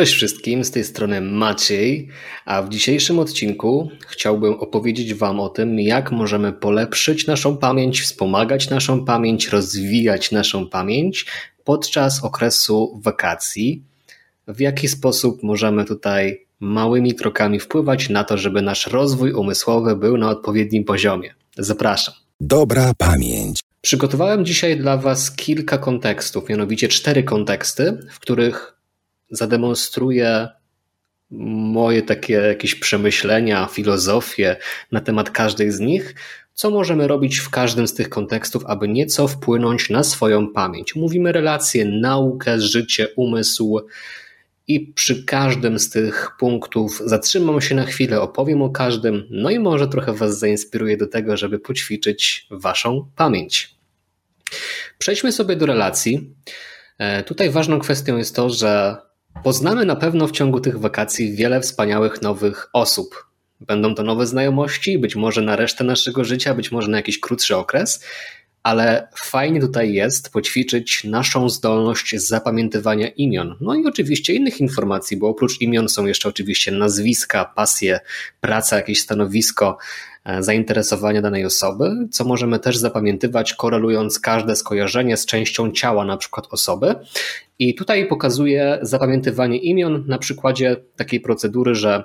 Cześć wszystkim, z tej strony Maciej, a w dzisiejszym odcinku chciałbym opowiedzieć Wam o tym, jak możemy polepszyć naszą pamięć, wspomagać naszą pamięć, rozwijać naszą pamięć podczas okresu wakacji. W jaki sposób możemy tutaj małymi krokami wpływać na to, żeby nasz rozwój umysłowy był na odpowiednim poziomie. Zapraszam. Dobra pamięć. Przygotowałem dzisiaj dla Was kilka kontekstów, mianowicie cztery konteksty, w których zademonstruję moje takie jakieś przemyślenia, filozofię na temat każdej z nich, co możemy robić w każdym z tych kontekstów, aby nieco wpłynąć na swoją pamięć. Mówimy relacje, naukę, życie, umysł. I przy każdym z tych punktów zatrzymam się na chwilę, opowiem o każdym, no i może trochę Was zainspiruję do tego, żeby poćwiczyć Waszą pamięć. Przejdźmy sobie do relacji. E, tutaj ważną kwestią jest to, że Poznamy na pewno w ciągu tych wakacji wiele wspaniałych nowych osób. Będą to nowe znajomości, być może na resztę naszego życia, być może na jakiś krótszy okres, ale fajnie tutaj jest poćwiczyć naszą zdolność zapamiętywania imion. No i oczywiście innych informacji, bo oprócz imion są jeszcze oczywiście nazwiska, pasje, praca, jakieś stanowisko, zainteresowania danej osoby, co możemy też zapamiętywać, korelując każde skojarzenie z częścią ciała, na przykład osoby. I tutaj pokazuję zapamiętywanie imion na przykładzie takiej procedury, że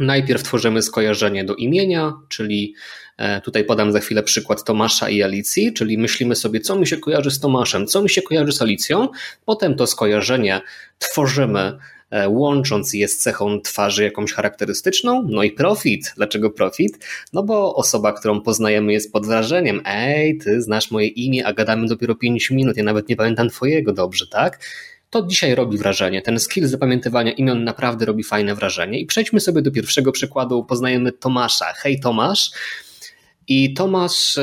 najpierw tworzymy skojarzenie do imienia, czyli e, tutaj podam za chwilę przykład Tomasza i Alicji, czyli myślimy sobie, co mi się kojarzy z Tomaszem, co mi się kojarzy z Alicją, potem to skojarzenie tworzymy e, łącząc je z cechą twarzy jakąś charakterystyczną. No i profit. Dlaczego profit? No bo osoba, którą poznajemy jest pod wrażeniem. Ej, ty znasz moje imię, a gadamy dopiero 5 minut, ja nawet nie pamiętam twojego dobrze, tak? To dzisiaj robi wrażenie. Ten skill zapamiętywania imion naprawdę robi fajne wrażenie. I przejdźmy sobie do pierwszego przykładu. Poznajemy Tomasza. Hej Tomasz. I Tomasz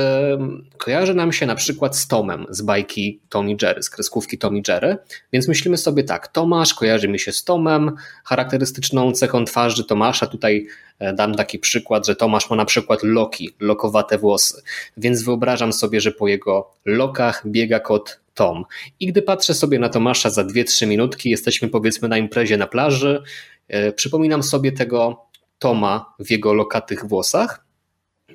kojarzy nam się na przykład z Tomem z bajki Tommy Jerry, z kreskówki Tommy Jerry, więc myślimy sobie tak, Tomasz kojarzy mi się z Tomem, charakterystyczną cechą twarzy Tomasza, tutaj e, dam taki przykład, że Tomasz ma na przykład loki, lokowate włosy, więc wyobrażam sobie, że po jego lokach biega kot Tom. I gdy patrzę sobie na Tomasza za 2-3 minutki, jesteśmy powiedzmy na imprezie na plaży, e, przypominam sobie tego Toma w jego lokatych włosach,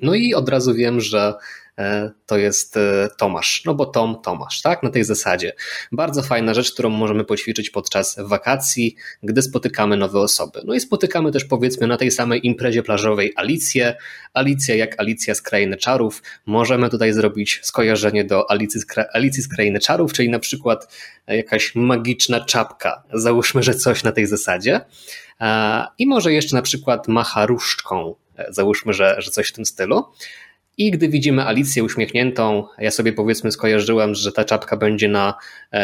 no i od razu wiem, że E, to jest e, Tomasz, no bo Tom, Tomasz, tak? Na tej zasadzie. Bardzo fajna rzecz, którą możemy poćwiczyć podczas wakacji, gdy spotykamy nowe osoby. No i spotykamy też powiedzmy na tej samej imprezie plażowej Alicję. Alicja jak Alicja z Krainy Czarów. Możemy tutaj zrobić skojarzenie do Alicji z, Kra Alicji z Krainy Czarów, czyli na przykład jakaś magiczna czapka. Załóżmy, że coś na tej zasadzie. E, I może jeszcze na przykład macha różdżką. Załóżmy, że, że coś w tym stylu. I gdy widzimy Alicję uśmiechniętą, ja sobie powiedzmy skojarzyłem, że ta czapka będzie na,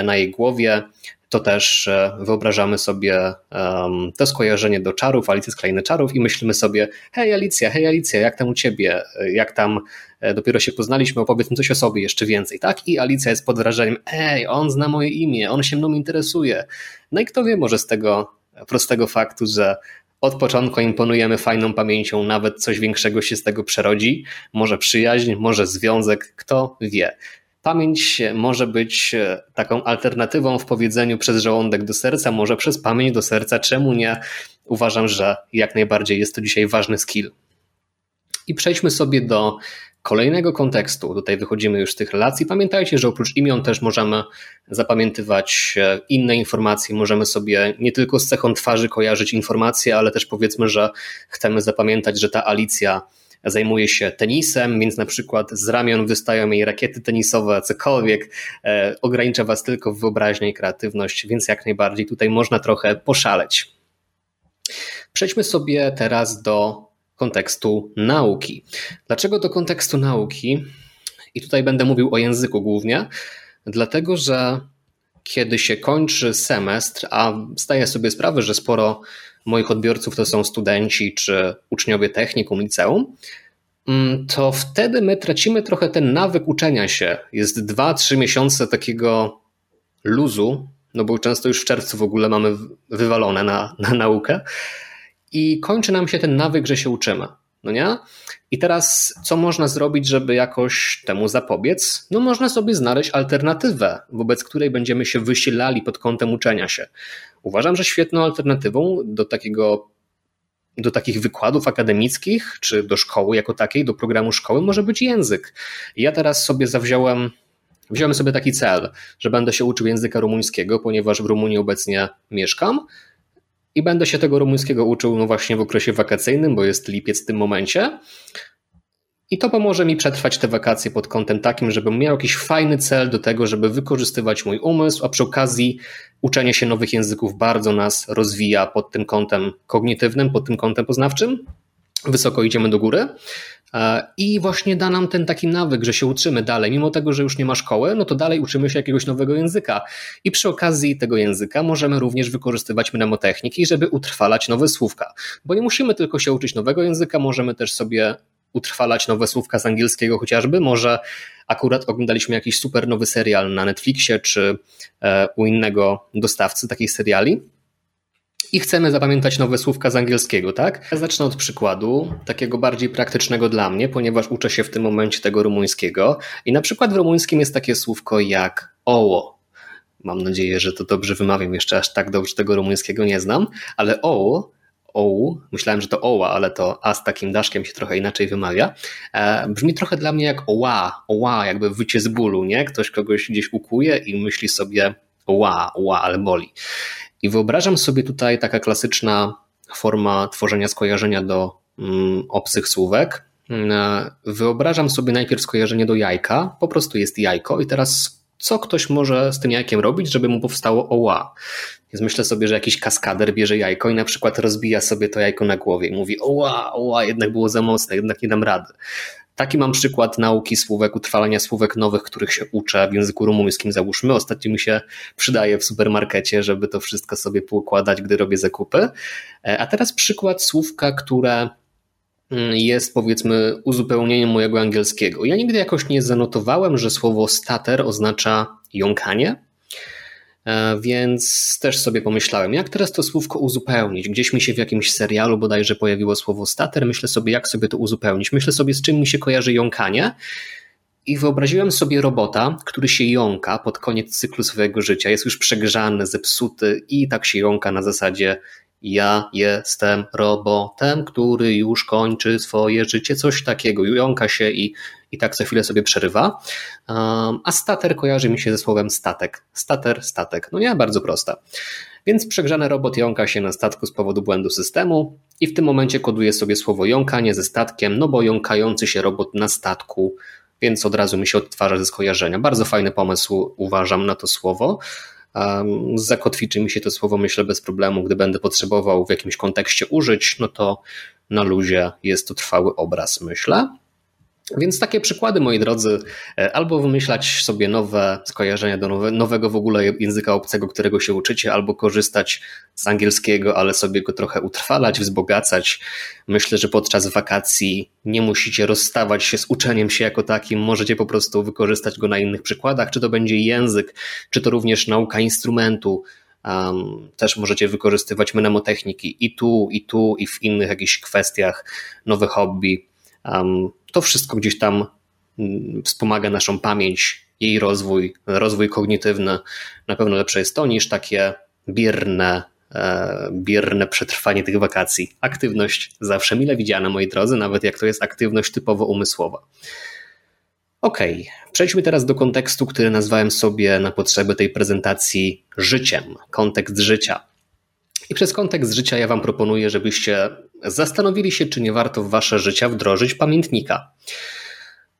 na jej głowie, to też e, wyobrażamy sobie um, to skojarzenie do czarów, Alicji z Krainy Czarów i myślimy sobie, hej Alicja, hej Alicja, jak tam u ciebie, jak tam e, dopiero się poznaliśmy, opowiedz mi coś o sobie jeszcze więcej, tak? I Alicja jest pod wrażeniem, ej, on zna moje imię, on się mną interesuje. No i kto wie, może z tego prostego faktu, że od początku imponujemy fajną pamięcią, nawet coś większego się z tego przerodzi. Może przyjaźń, może związek, kto wie. Pamięć może być e, taką alternatywą w powiedzeniu przez żołądek do serca, może przez pamięć do serca, czemu nie? Uważam, że jak najbardziej jest to dzisiaj ważny skill. I przejdźmy sobie do kolejnego kontekstu. Tutaj wychodzimy już z tych relacji. Pamiętajcie, że oprócz imion też możemy zapamiętywać e, inne informacje. Możemy sobie nie tylko z cechą twarzy kojarzyć informacje, ale też powiedzmy, że chcemy zapamiętać, że ta Alicja zajmuje się tenisem, więc na przykład z ramion wystają jej rakiety tenisowe, cokolwiek e, ogranicza Was tylko w wyobraźnię i kreatywność, więc jak najbardziej tutaj można trochę poszaleć. Przejdźmy sobie teraz do kontekstu nauki. Dlaczego do kontekstu nauki? I tutaj będę mówił o języku głównie, dlatego że kiedy się kończy semestr, a zdaję sobie sprawę, że sporo moich odbiorców to są studenci czy uczniowie technikum, liceum, mm, to wtedy my tracimy trochę ten nawyk uczenia się. Jest 2-3 miesiące takiego luzu, no bo często już w czerwcu w ogóle mamy wywalone na, na naukę i kończy nam się ten nawyk, że się uczymy. No nie? I teraz, co można zrobić, żeby jakoś temu zapobiec? No, można sobie znaleźć alternatywę, wobec której będziemy się wysilali pod kątem uczenia się. Uważam, że świetną alternatywą do takiego do takich wykładów akademickich, czy do szkoły jako takiej, do programu szkoły może być język. Ja teraz sobie zawziąłem, wziąłem sobie taki cel, że będę się uczył języka rumuńskiego, ponieważ w Rumunii obecnie mieszkam i będę się tego rumuńskiego uczył no właśnie w okresie wakacyjnym, bo jest lipiec w tym momencie. I to pomoże mi przetrwać te wakacje pod kątem takim, żebym miał jakiś fajny cel do tego, żeby wykorzystywać mój umysł, a przy okazji uczenie się nowych języków bardzo nas rozwija pod tym kątem kognitywnym, pod tym kątem poznawczym. Wysoko idziemy do góry. E, I właśnie da nam ten taki nawyk, że się uczymy dalej. Mimo tego, że już nie ma szkoły, no to dalej uczymy się jakiegoś nowego języka. I przy okazji tego języka możemy również wykorzystywać mnemotechniki, żeby utrwalać nowe słówka. Bo nie musimy tylko się uczyć nowego języka, możemy też sobie utrwalać nowe słówka z angielskiego chociażby. Może akurat oglądaliśmy jakiś super nowy serial na Netflixie czy e, u innego dostawcy takich seriali i chcemy zapamiętać nowe słówka z angielskiego, tak? Ja zacznę od przykładu, takiego bardziej praktycznego dla mnie, ponieważ uczę się w tym momencie tego rumuńskiego i na przykład w rumuńskim jest takie słówko jak oło. Mam nadzieję, że to dobrze wymawiam, jeszcze aż tak dobrze tego rumuńskiego nie znam, ale oło ołu, myślałem, że to oła, ale to a z takim daszkiem się trochę inaczej wymawia, e, brzmi trochę dla mnie jak oła, oła, jakby wycie z bólu, nie? Ktoś kogoś gdzieś ukuje i myśli sobie oła, oła, ale boli. I wyobrażam sobie tutaj taka klasyczna forma tworzenia skojarzenia do mm, obcych słówek. E, wyobrażam sobie najpierw skojarzenie do jajka, po prostu jest jajko i teraz co ktoś może z tym jajkiem robić, żeby mu powstało oła. Więc myślę sobie, że jakiś kaskader bierze jajko i na przykład rozbija sobie to jajko na głowie i mówi oła, oła, jednak było za mocne, jednak nie dam rady. Taki mam przykład nauki słówek, utrwalania słówek nowych, których się uczę w języku rumuńskim, załóżmy. Ostatnio mi się przydaje w supermarkecie, żeby to wszystko sobie poukładać, gdy robię zakupy. E, a teraz przykład słówka, które mm, jest powiedzmy uzupełnieniem mojego angielskiego. Ja nigdy jakoś nie zanotowałem, że słowo stater oznacza jąkanie, więc też sobie pomyślałem, jak teraz to słówko uzupełnić. Gdzieś mi się w jakimś serialu bodajże pojawiło słowo stater, myślę sobie, jak sobie to uzupełnić. Myślę sobie, z czym mi się kojarzy jąkanie. I wyobraziłem sobie robota, który się jąka pod koniec cyklu swojego życia, jest już przegrzany, zepsuty i tak się jąka na zasadzie ja jestem robotem, który już kończy swoje życie, coś takiego. Jąka się i, i tak co chwilę sobie przerywa. A stater kojarzy mi się ze słowem statek. Stater, statek. No nie, bardzo prosta. Więc przegrzany robot jąka się na statku z powodu błędu systemu i w tym momencie koduje sobie słowo jąkanie ze statkiem, no bo jąkający się robot na statku, więc od razu mi się odtwarza ze skojarzenia. Bardzo fajny pomysł uważam na to słowo. Zakotwiczy mi się to słowo, myślę, bez problemu. Gdy będę potrzebował w jakimś kontekście użyć, no to na luzie jest to trwały obraz, myślę. Więc takie przykłady, moi drodzy, e, albo wymyślać sobie nowe skojarzenia do nowe, nowego w ogóle języka obcego, którego się uczycie, albo korzystać z angielskiego, ale sobie go trochę utrwalać, wzbogacać. Myślę, że podczas wakacji nie musicie rozstawać się z uczeniem się jako takim, możecie po prostu wykorzystać go na innych przykładach, czy to będzie język, czy to również nauka instrumentu. Um, też możecie wykorzystywać mnemotechniki i tu, i tu, i w innych jakichś kwestiach, nowe hobby. Um, to wszystko gdzieś tam mm, wspomaga naszą pamięć, jej rozwój, rozwój kognitywny. Na pewno lepsze jest to niż takie bierne, e, bierne przetrwanie tych wakacji. Aktywność zawsze mile widziana, moi drodzy, nawet jak to jest aktywność typowo umysłowa. Ok, przejdźmy teraz do kontekstu, który nazwałem sobie na potrzeby tej prezentacji życiem, kontekst życia. I przez kontekst życia ja Wam proponuję, żebyście zastanowili się, czy nie warto w Wasze życia wdrożyć pamiętnika.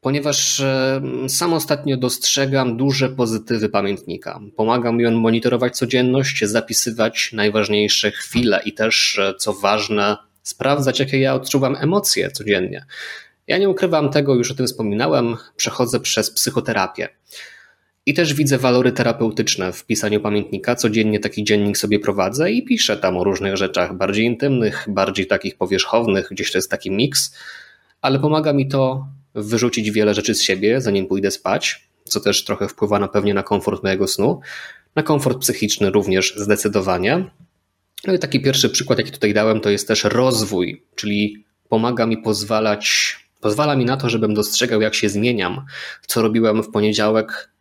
Ponieważ e, sam ostatnio dostrzegam duże pozytywy pamiętnika. Pomaga mi on monitorować codzienność, zapisywać najważniejsze chwile i też, e, co ważne, sprawdzać, jakie ja odczuwam emocje codziennie. Ja nie ukrywam tego, już o tym wspominałem, przechodzę przez psychoterapię. I też widzę walory terapeutyczne w pisaniu pamiętnika. Codziennie taki dziennik sobie prowadzę i piszę tam o różnych rzeczach bardziej intymnych, bardziej takich powierzchownych, gdzieś to jest taki miks, ale pomaga mi to wyrzucić wiele rzeczy z siebie, zanim pójdę spać, co też trochę wpływa na pewnie na komfort mojego snu. Na komfort psychiczny również zdecydowanie. No i taki pierwszy przykład, jaki tutaj dałem, to jest też rozwój, czyli pomaga mi pozwalać, pozwala mi na to, żebym dostrzegał, jak się zmieniam, co robiłem w poniedziałek,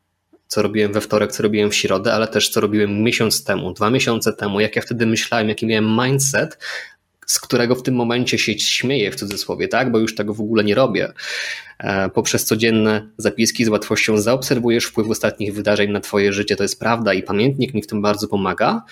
co robiłem we wtorek, co robiłem w środę, ale też co robiłem miesiąc temu, dwa miesiące temu, jak ja wtedy myślałem, jaki miałem mindset, z którego w tym momencie się śmieję w cudzysłowie, tak? bo już tego w ogóle nie robię. E, poprzez codzienne zapiski z łatwością zaobserwujesz wpływ ostatnich wydarzeń na Twoje życie. To jest prawda i pamiętnik mi w tym bardzo pomaga.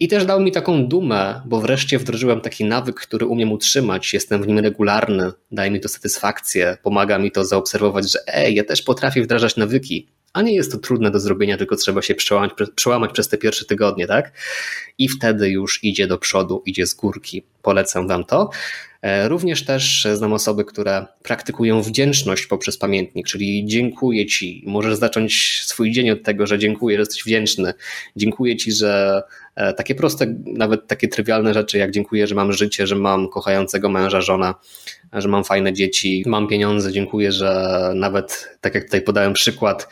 I też dał mi taką dumę, bo wreszcie wdrożyłem taki nawyk, który umiem utrzymać. Jestem w nim regularny, daje mi to satysfakcję, pomaga mi to zaobserwować, że ej, ja też potrafię wdrażać nawyki a nie jest to trudne do zrobienia, tylko trzeba się przełamać, przełamać przez te pierwsze tygodnie, tak? I wtedy już idzie do przodu, idzie z górki. Polecam Wam to. E, również też znam osoby, które praktykują wdzięczność poprzez pamiętnik, czyli dziękuję Ci. Możesz zacząć swój dzień od tego, że dziękuję, że jesteś wdzięczny. Dziękuję Ci, że e, takie proste, nawet takie trywialne rzeczy, jak dziękuję, że mam życie, że mam kochającego męża, żona, że mam fajne dzieci, mam pieniądze, dziękuję, że nawet, tak jak tutaj podałem przykład,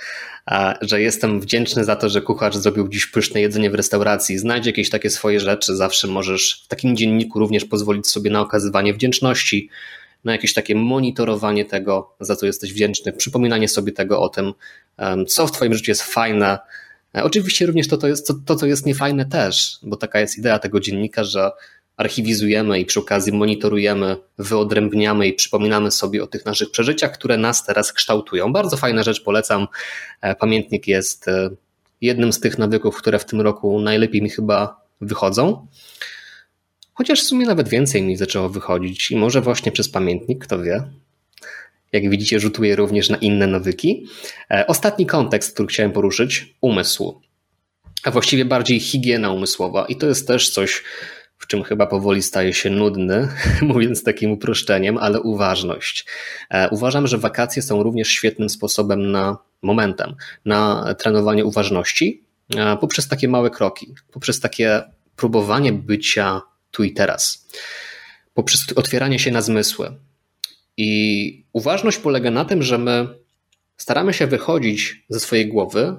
że jestem wdzięczny za to, że kucharz zrobił dziś pyszne jedzenie w restauracji. Znajdź jakieś takie swoje rzeczy, zawsze możesz w takim dzienniku również pozwolić sobie na okazywanie wdzięczności, na jakieś takie monitorowanie tego, za co jesteś wdzięczny, przypominanie sobie tego o tym, co w Twoim życiu jest fajne. E, oczywiście również to, to, jest, to, to co jest niefajne też, bo taka jest idea tego dziennika, że archiwizujemy i przy okazji monitorujemy, wyodrębniamy i przypominamy sobie o tych naszych przeżyciach, które nas teraz kształtują. Bardzo fajna rzecz, polecam. E, pamiętnik jest e, jednym z tych nawyków, które w tym roku najlepiej mi chyba wychodzą. Chociaż w sumie nawet więcej mi zaczęło wychodzić i może właśnie przez pamiętnik, kto wie. Jak widzicie, rzutuje również na inne nawyki. E, ostatni kontekst, który chciałem poruszyć, umysł. A właściwie bardziej higiena umysłowa. I to jest też coś, w czym chyba powoli staje się nudny, mówiąc takim uproszczeniem, ale uważność. E, uważam, że wakacje są również świetnym sposobem na momentem, na trenowanie uważności e, poprzez takie małe kroki, poprzez takie próbowanie bycia tu i teraz, poprzez otwieranie się na zmysły. I uważność polega na tym, że my staramy się wychodzić ze swojej głowy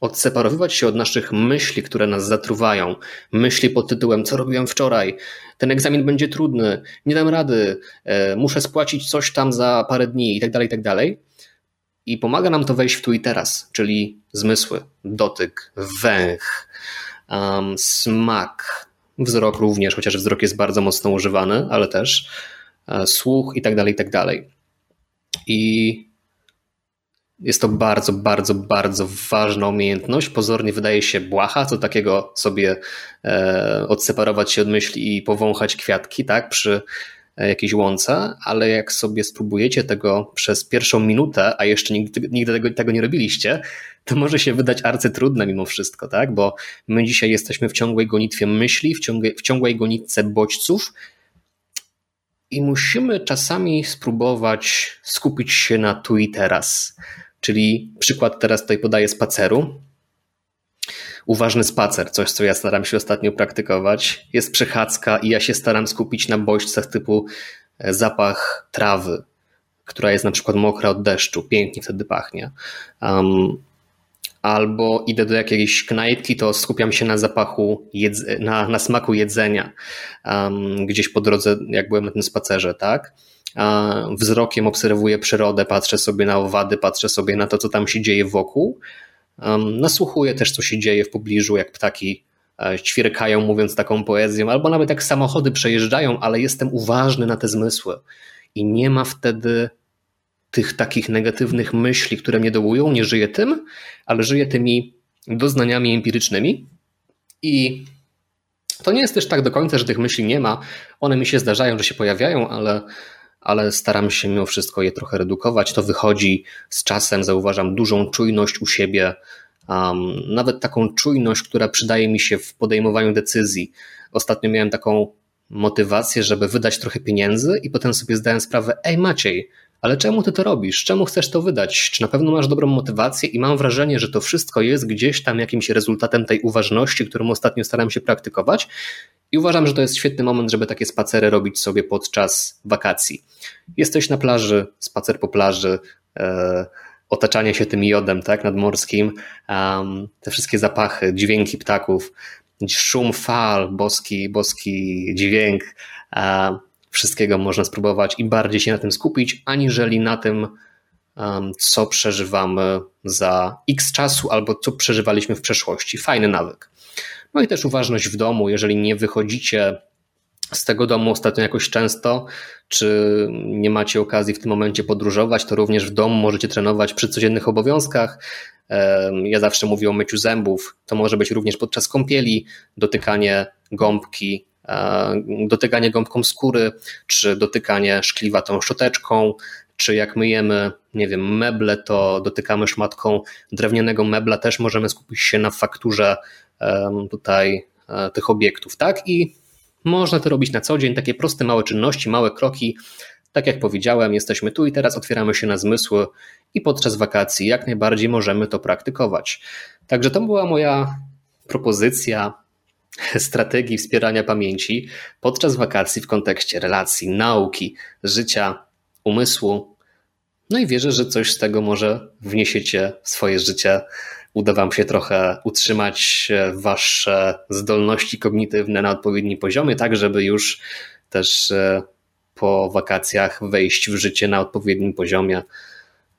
odseparowywać się od naszych myśli, które nas zatruwają. Myśli pod tytułem, co robiłem wczoraj, ten egzamin będzie trudny, nie dam rady, e, muszę spłacić coś tam za parę dni i tak dalej, i tak. I pomaga nam to wejść w tu i teraz, czyli zmysły, dotyk, węch, um, smak, wzrok również, chociaż wzrok jest bardzo mocno używany, ale też e, słuch i tak dalej, tak dalej. I jest to bardzo, bardzo, bardzo ważna umiejętność. Pozornie wydaje się błaha, co takiego sobie e, odseparować się od myśli i powąchać kwiatki, tak, przy e, jakiejś łące, ale jak sobie spróbujecie tego przez pierwszą minutę, a jeszcze nigdy, nigdy tego, tego nie robiliście, to może się wydać arcytrudne mimo wszystko, tak? Bo my dzisiaj jesteśmy w ciągłej gonitwie myśli, w ciągłej, w ciągłej gonitce bodźców i musimy czasami spróbować skupić się na tu i teraz. Czyli przykład teraz tutaj podaję spaceru. Uważny spacer, coś co ja staram się ostatnio praktykować. Jest przechadzka i ja się staram skupić na bodźcach typu e, zapach trawy, która jest na przykład mokra od deszczu, pięknie wtedy pachnie. Um, albo idę do jakiejś knajpki, to skupiam się na zapachu, na, na smaku jedzenia, um, gdzieś po drodze, jak byłem na tym spacerze, tak? wzrokiem obserwuję przyrodę, patrzę sobie na owady, patrzę sobie na to, co tam się dzieje wokół. Nasłuchuję też, co się dzieje w pobliżu, jak ptaki e, ćwierkają, mówiąc taką poezją, albo nawet jak samochody przejeżdżają, ale jestem uważny na te zmysły. I nie ma wtedy tych takich negatywnych myśli, które mnie dołują. Nie żyję tym, ale żyję tymi doznaniami empirycznymi. I to nie jest też tak do końca, że tych myśli nie ma. One mi się zdarzają, że się pojawiają, ale ale staram się mimo wszystko je trochę redukować. To wychodzi z czasem, zauważam dużą czujność u siebie, um, nawet taką czujność, która przydaje mi się w podejmowaniu decyzji. Ostatnio miałem taką motywację, żeby wydać trochę pieniędzy i potem sobie zdałem sprawę, ej Maciej, ale czemu ty to robisz? Czemu chcesz to wydać? Czy na pewno masz dobrą motywację? I mam wrażenie, że to wszystko jest gdzieś tam jakimś rezultatem tej uważności, którą ostatnio staram się praktykować. I uważam, że to jest świetny moment, żeby takie spacery robić sobie podczas wakacji. Jesteś na plaży, spacer po plaży, e, otaczanie się tym jodem tak, nadmorskim, um, te wszystkie zapachy, dźwięki ptaków, szum fal, boski, boski dźwięk. Wszystkiego można spróbować i bardziej się na tym skupić, aniżeli na tym, co przeżywamy za x czasu albo co przeżywaliśmy w przeszłości. Fajny nawyk. No i też uważność w domu, jeżeli nie wychodzicie z tego domu ostatnio jakoś często, czy nie macie okazji w tym momencie podróżować, to również w domu możecie trenować przy codziennych obowiązkach. Ja zawsze mówię o myciu zębów. To może być również podczas kąpieli, dotykanie gąbki, dotykanie gąbką skóry, czy dotykanie szkliwa tą szczoteczką, czy jak myjemy, nie wiem, meble, to dotykamy szmatką drewnianego mebla, też możemy skupić się na fakturze tutaj e, tych obiektów, tak? I można to robić na co dzień, takie proste, małe czynności, małe kroki. Tak jak powiedziałem, jesteśmy tu i teraz, otwieramy się na zmysły i podczas wakacji jak najbardziej możemy to praktykować. Także to była moja propozycja strategii wspierania pamięci podczas wakacji w kontekście relacji, nauki, życia, umysłu. No i wierzę, że coś z tego może wniesiecie w swoje życie. Uda Wam się trochę utrzymać Wasze zdolności kognitywne na odpowiednim poziomie, tak żeby już też e, po wakacjach wejść w życie na odpowiednim poziomie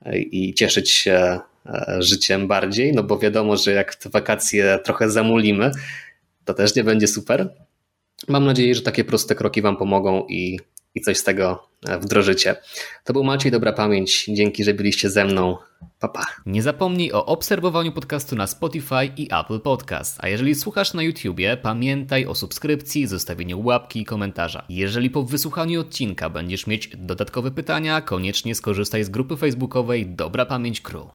e, i cieszyć się e, życiem bardziej, no bo wiadomo, że jak te wakacje trochę zamulimy, to też nie będzie super. Mam nadzieję, że takie proste kroki Wam pomogą i i coś z tego e, wdrożycie. To był Maciej Dobra Pamięć. Dzięki, że byliście ze mną. Papa. Pa. Nie zapomnij o obserwowaniu podcastu na Spotify i Apple Podcast. A jeżeli słuchasz na YouTubie, pamiętaj o subskrypcji, zostawieniu łapki i komentarza. Jeżeli po wysłuchaniu odcinka będziesz mieć dodatkowe pytania, koniecznie skorzystaj z grupy facebookowej Dobra Pamięć Crew.